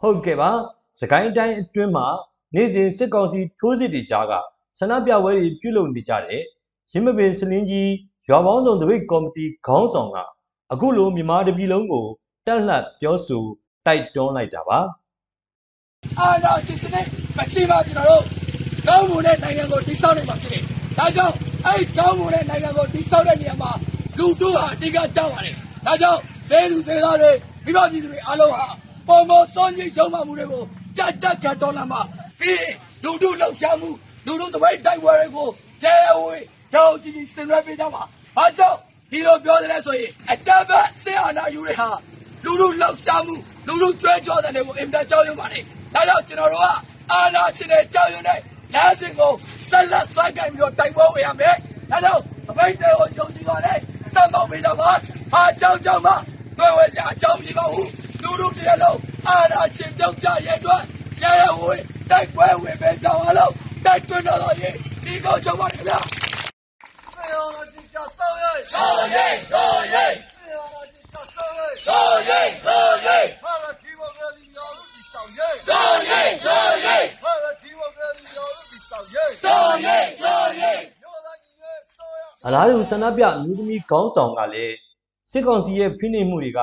ဟုတ်ကဲ့ပါစကိုင်းတိုင်းအတွင်းမှာနေ့စဉ်စစ်ကောင်စီထိုးစစ်တွေကြားကဆန္ဒပြပွဲတွေပြုလုပ်နေကြတဲ့ရင်းမပင်စလင်းကြီးရွာပေါင်းစုံတပိတ်ကော်မတီခေါင်းဆောင်ကအခုလိုမြန်မာတပြည်လုံးကိုတက်လှပ်ပြောဆိုတိုက်တွန်းလိုက်တာပါအာဏာရှင်စနစ်မရှိမှကျွန်တော်တို့ကောင်းမွန်တဲ့နိုင်ငံကိုတည်ဆောက်နိုင်မှာဖြစ်တယ်။ဒါကြောင့်အဲ့ဒီကောင်းမွန်တဲ့နိုင်ငံကိုတည်ဆောက်တဲ့နေရာမှာလူတို့ဟာအဓိကကြောက်ပါတယ်။ဒါကြောင့်ဒေသူဒေသားတွေမိဘပြည်သူတွေအားလုံးဟာ ပုံမစောင့်ကြည့်ကြုံမှမှုတွေကိုကြကြကြတော်လာမှာပြီးရင်လူတို့လှုပ်ရှားမှုလူတို့တပိတ်တိုက်ပွဲတွေကိုရဲဝေးကြောက်ကြည့်ကြည့်ဆင်နွှဲပေးကြပါ။ဘာကြောင့်ဒီလိုပြောတယ်လဲဆိုရင်အကြမ်းဖက်ဆင်အာဏာယူတွေဟာလူလူလောက်ရှားမှုလူလူကျွဲကြောတဲ့တွေကိုအင်တာကြောက်ရွံ့ပါတယ်။ဒါကြောင့်ကျွန်တော်တို့ကအာဏာရှင်တဲ့ကြောက်ရွံ့တဲ့လမ်းစဉ်ကိုဆက်လက်စိုက်ကင်ပြီးတော့တိုက်ပွဲဝင်ရမယ်။ဒါကြောင့်အမိတ်တွေကိုယုံကြည်ပါနဲ့စံမောက်ပေးကြပါ။အားကြောင့်ကြောင့်မှတွေ့ဝဲစရာအကြောင်းမရှိပါဘူး။ လူလူတည်းလုံးအာဏာရှင်ပြုတ်ကြရဲ့အတွက်ရဲရဲဝေးတိုက်ပွဲဝင်ပေးကြအောင်လို့တိုက်တွန်းတော်ရင်ဒီကောင်းချုပ်ပါခင်ဗျာ။ဆေယောနာရှင်ကြောက်ဆောက်ရဲ့ဆောက်ရဲ့ဆောက်ရဲ့ဆေယောနာရှင်ကြောက်ဆောက်ရဲ့ဆောက်ရဲ့ဆောက်ရဲ့ဟာလာဒီမိုကရေစီရောလို့ဒီဆောက်ရဲ့ဆောက်ရဲ့ဆောက်ရဲ့ဟာလာဒီမိုကရေစီရောလို့ဒီဆောက်ရဲ့ဆောက်ရဲ့ဆောက်ရဲ့ညောလာကြီးရဲ့ဆောက်ရဲ့အလားတူဆန္ဒပြအမျိုးသမီးခေါင်းဆောင်ကလည်းစစ်ကောင်စီရဲ့ဖိနှိပ်မှုတွေက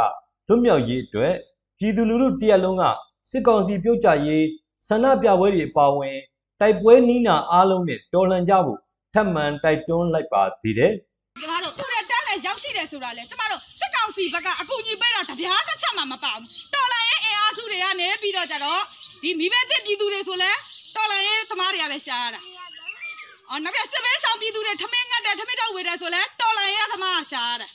လွတ်မြောက်ရေးအတွက် ပြည်သူလူထုတရက်လုံးကစစ်ကောင်စီပြုတ်ကျရေးဆန္ဒပြပွဲတွေအပါအဝင်တိုက်ပွဲနီးနာအားလုံးနဲ့တော်လှန်ကြဖို့ထပ်မံတိုက်တွန်းလိုက်ပါသေးတယ်ကျမတို့သူ့ရဲ့တန်းနဲ့ရောက်ရှိတယ်ဆိုတာလေကျမတို့စစ်ကောင်စီဘက်ကအကူကြီးပေးတာတပြားတစ်ချက်မှမပါဘူးတော်လိုင်းရဲ့အင်အားစုတွေကနေပြီးတော့ကြတော့ဒီမိဘသစ်ပြည်သူတွေဆိုလဲတော်လိုင်းရဲ့သမားတွေကပဲရှားရတာအော်နောက်ပြစစ်ဘေးဆောင်ပြည်သူတွေထမင်းငတ်တယ်ထမင်းတော့ဝေတယ်ဆိုလဲတော်လိုင်းရဲ့သမားကရှားရတာ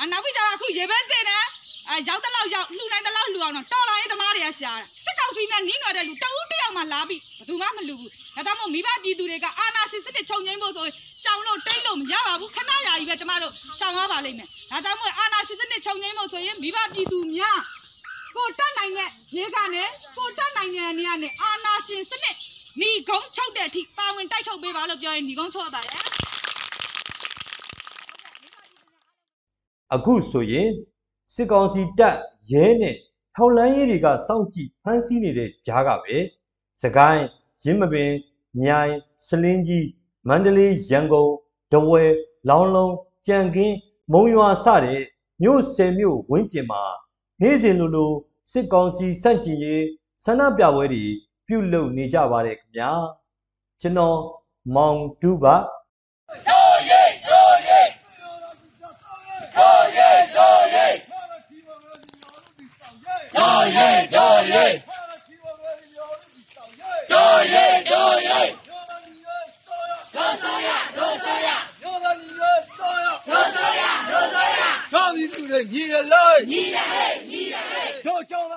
အနောက်ပြီးကြတော့အခုရေဘဲသစ်နဲ့ အဲရောက်တဲ့လောက်ရောက်လှူနိုင်တဲ့လောက်လှူအောင်တော့တော်လိုင်းရဲ့သမားတွေကရှားတာစစ်ကောင်စီနဲ့နီးနွယ်တဲ့လူတဦးတယောက်မှလာပြီးဘယ်သူမှမလှူဘူးဒါကြောင့်မို့မိဘပြည်သူတွေကအာနာရှင်စစ်တွေခြုံငိမ့်ဖို့ဆိုရင်ရှောင်းလို့တိတ်လို့မရပါဘူးခဏယာကြီးပဲကျမတို့ရှောင်းရပါလိမ့်မယ်ဒါကြောင့်မို့အာနာရှင်စစ်တွေခြုံငိမ့်ဖို့ဆိုရင်မိဘပြည်သူများကိုတက်နိုင်တဲ့ရေကနေကိုတက်နိုင်တဲ့နေရာနဲ့အာနာရှင်စနစ်ဏီကုန်းချုပ်တဲ့အထိပါဝင်တိုက်ထုတ်ပေးပါလို့ပြောရင်ဏီကုန်းချုပ်ရပါတယ်အခုဆိုရင် စစ်ကောင်စီတပ်ရဲနဲ့ထောက်လန်းရေးတွေကစောင့်ကြည့်ဖမ်းဆီးနေတဲ့ကြားကပဲစကိုင်းရင်းမပင်မြိုင်စလင်းကြီးမန္တလေးရန်ကုန်ဒဝဲလောင်းလုံးကြံကင်းမုံရွာစတဲ့မြို့ဆယ်မြို့ဝင်းကျင်မှာနေ့စဉ်လိုလိုစစ်ကောင်စီစန့်ကျင်ရေးဆန္ဒပြပွဲတွေပြုလုပ်နေကြပါတယ်ခင်ဗျာကျွန်တော်မောင်တူပါ တော်ရဲတော်ရဲတော်ရဲတော်ရဲတော်ဆောရတော်ဆောရတော်ဆောရတော်ဆောရတော်ဆောရတော်ဆောရ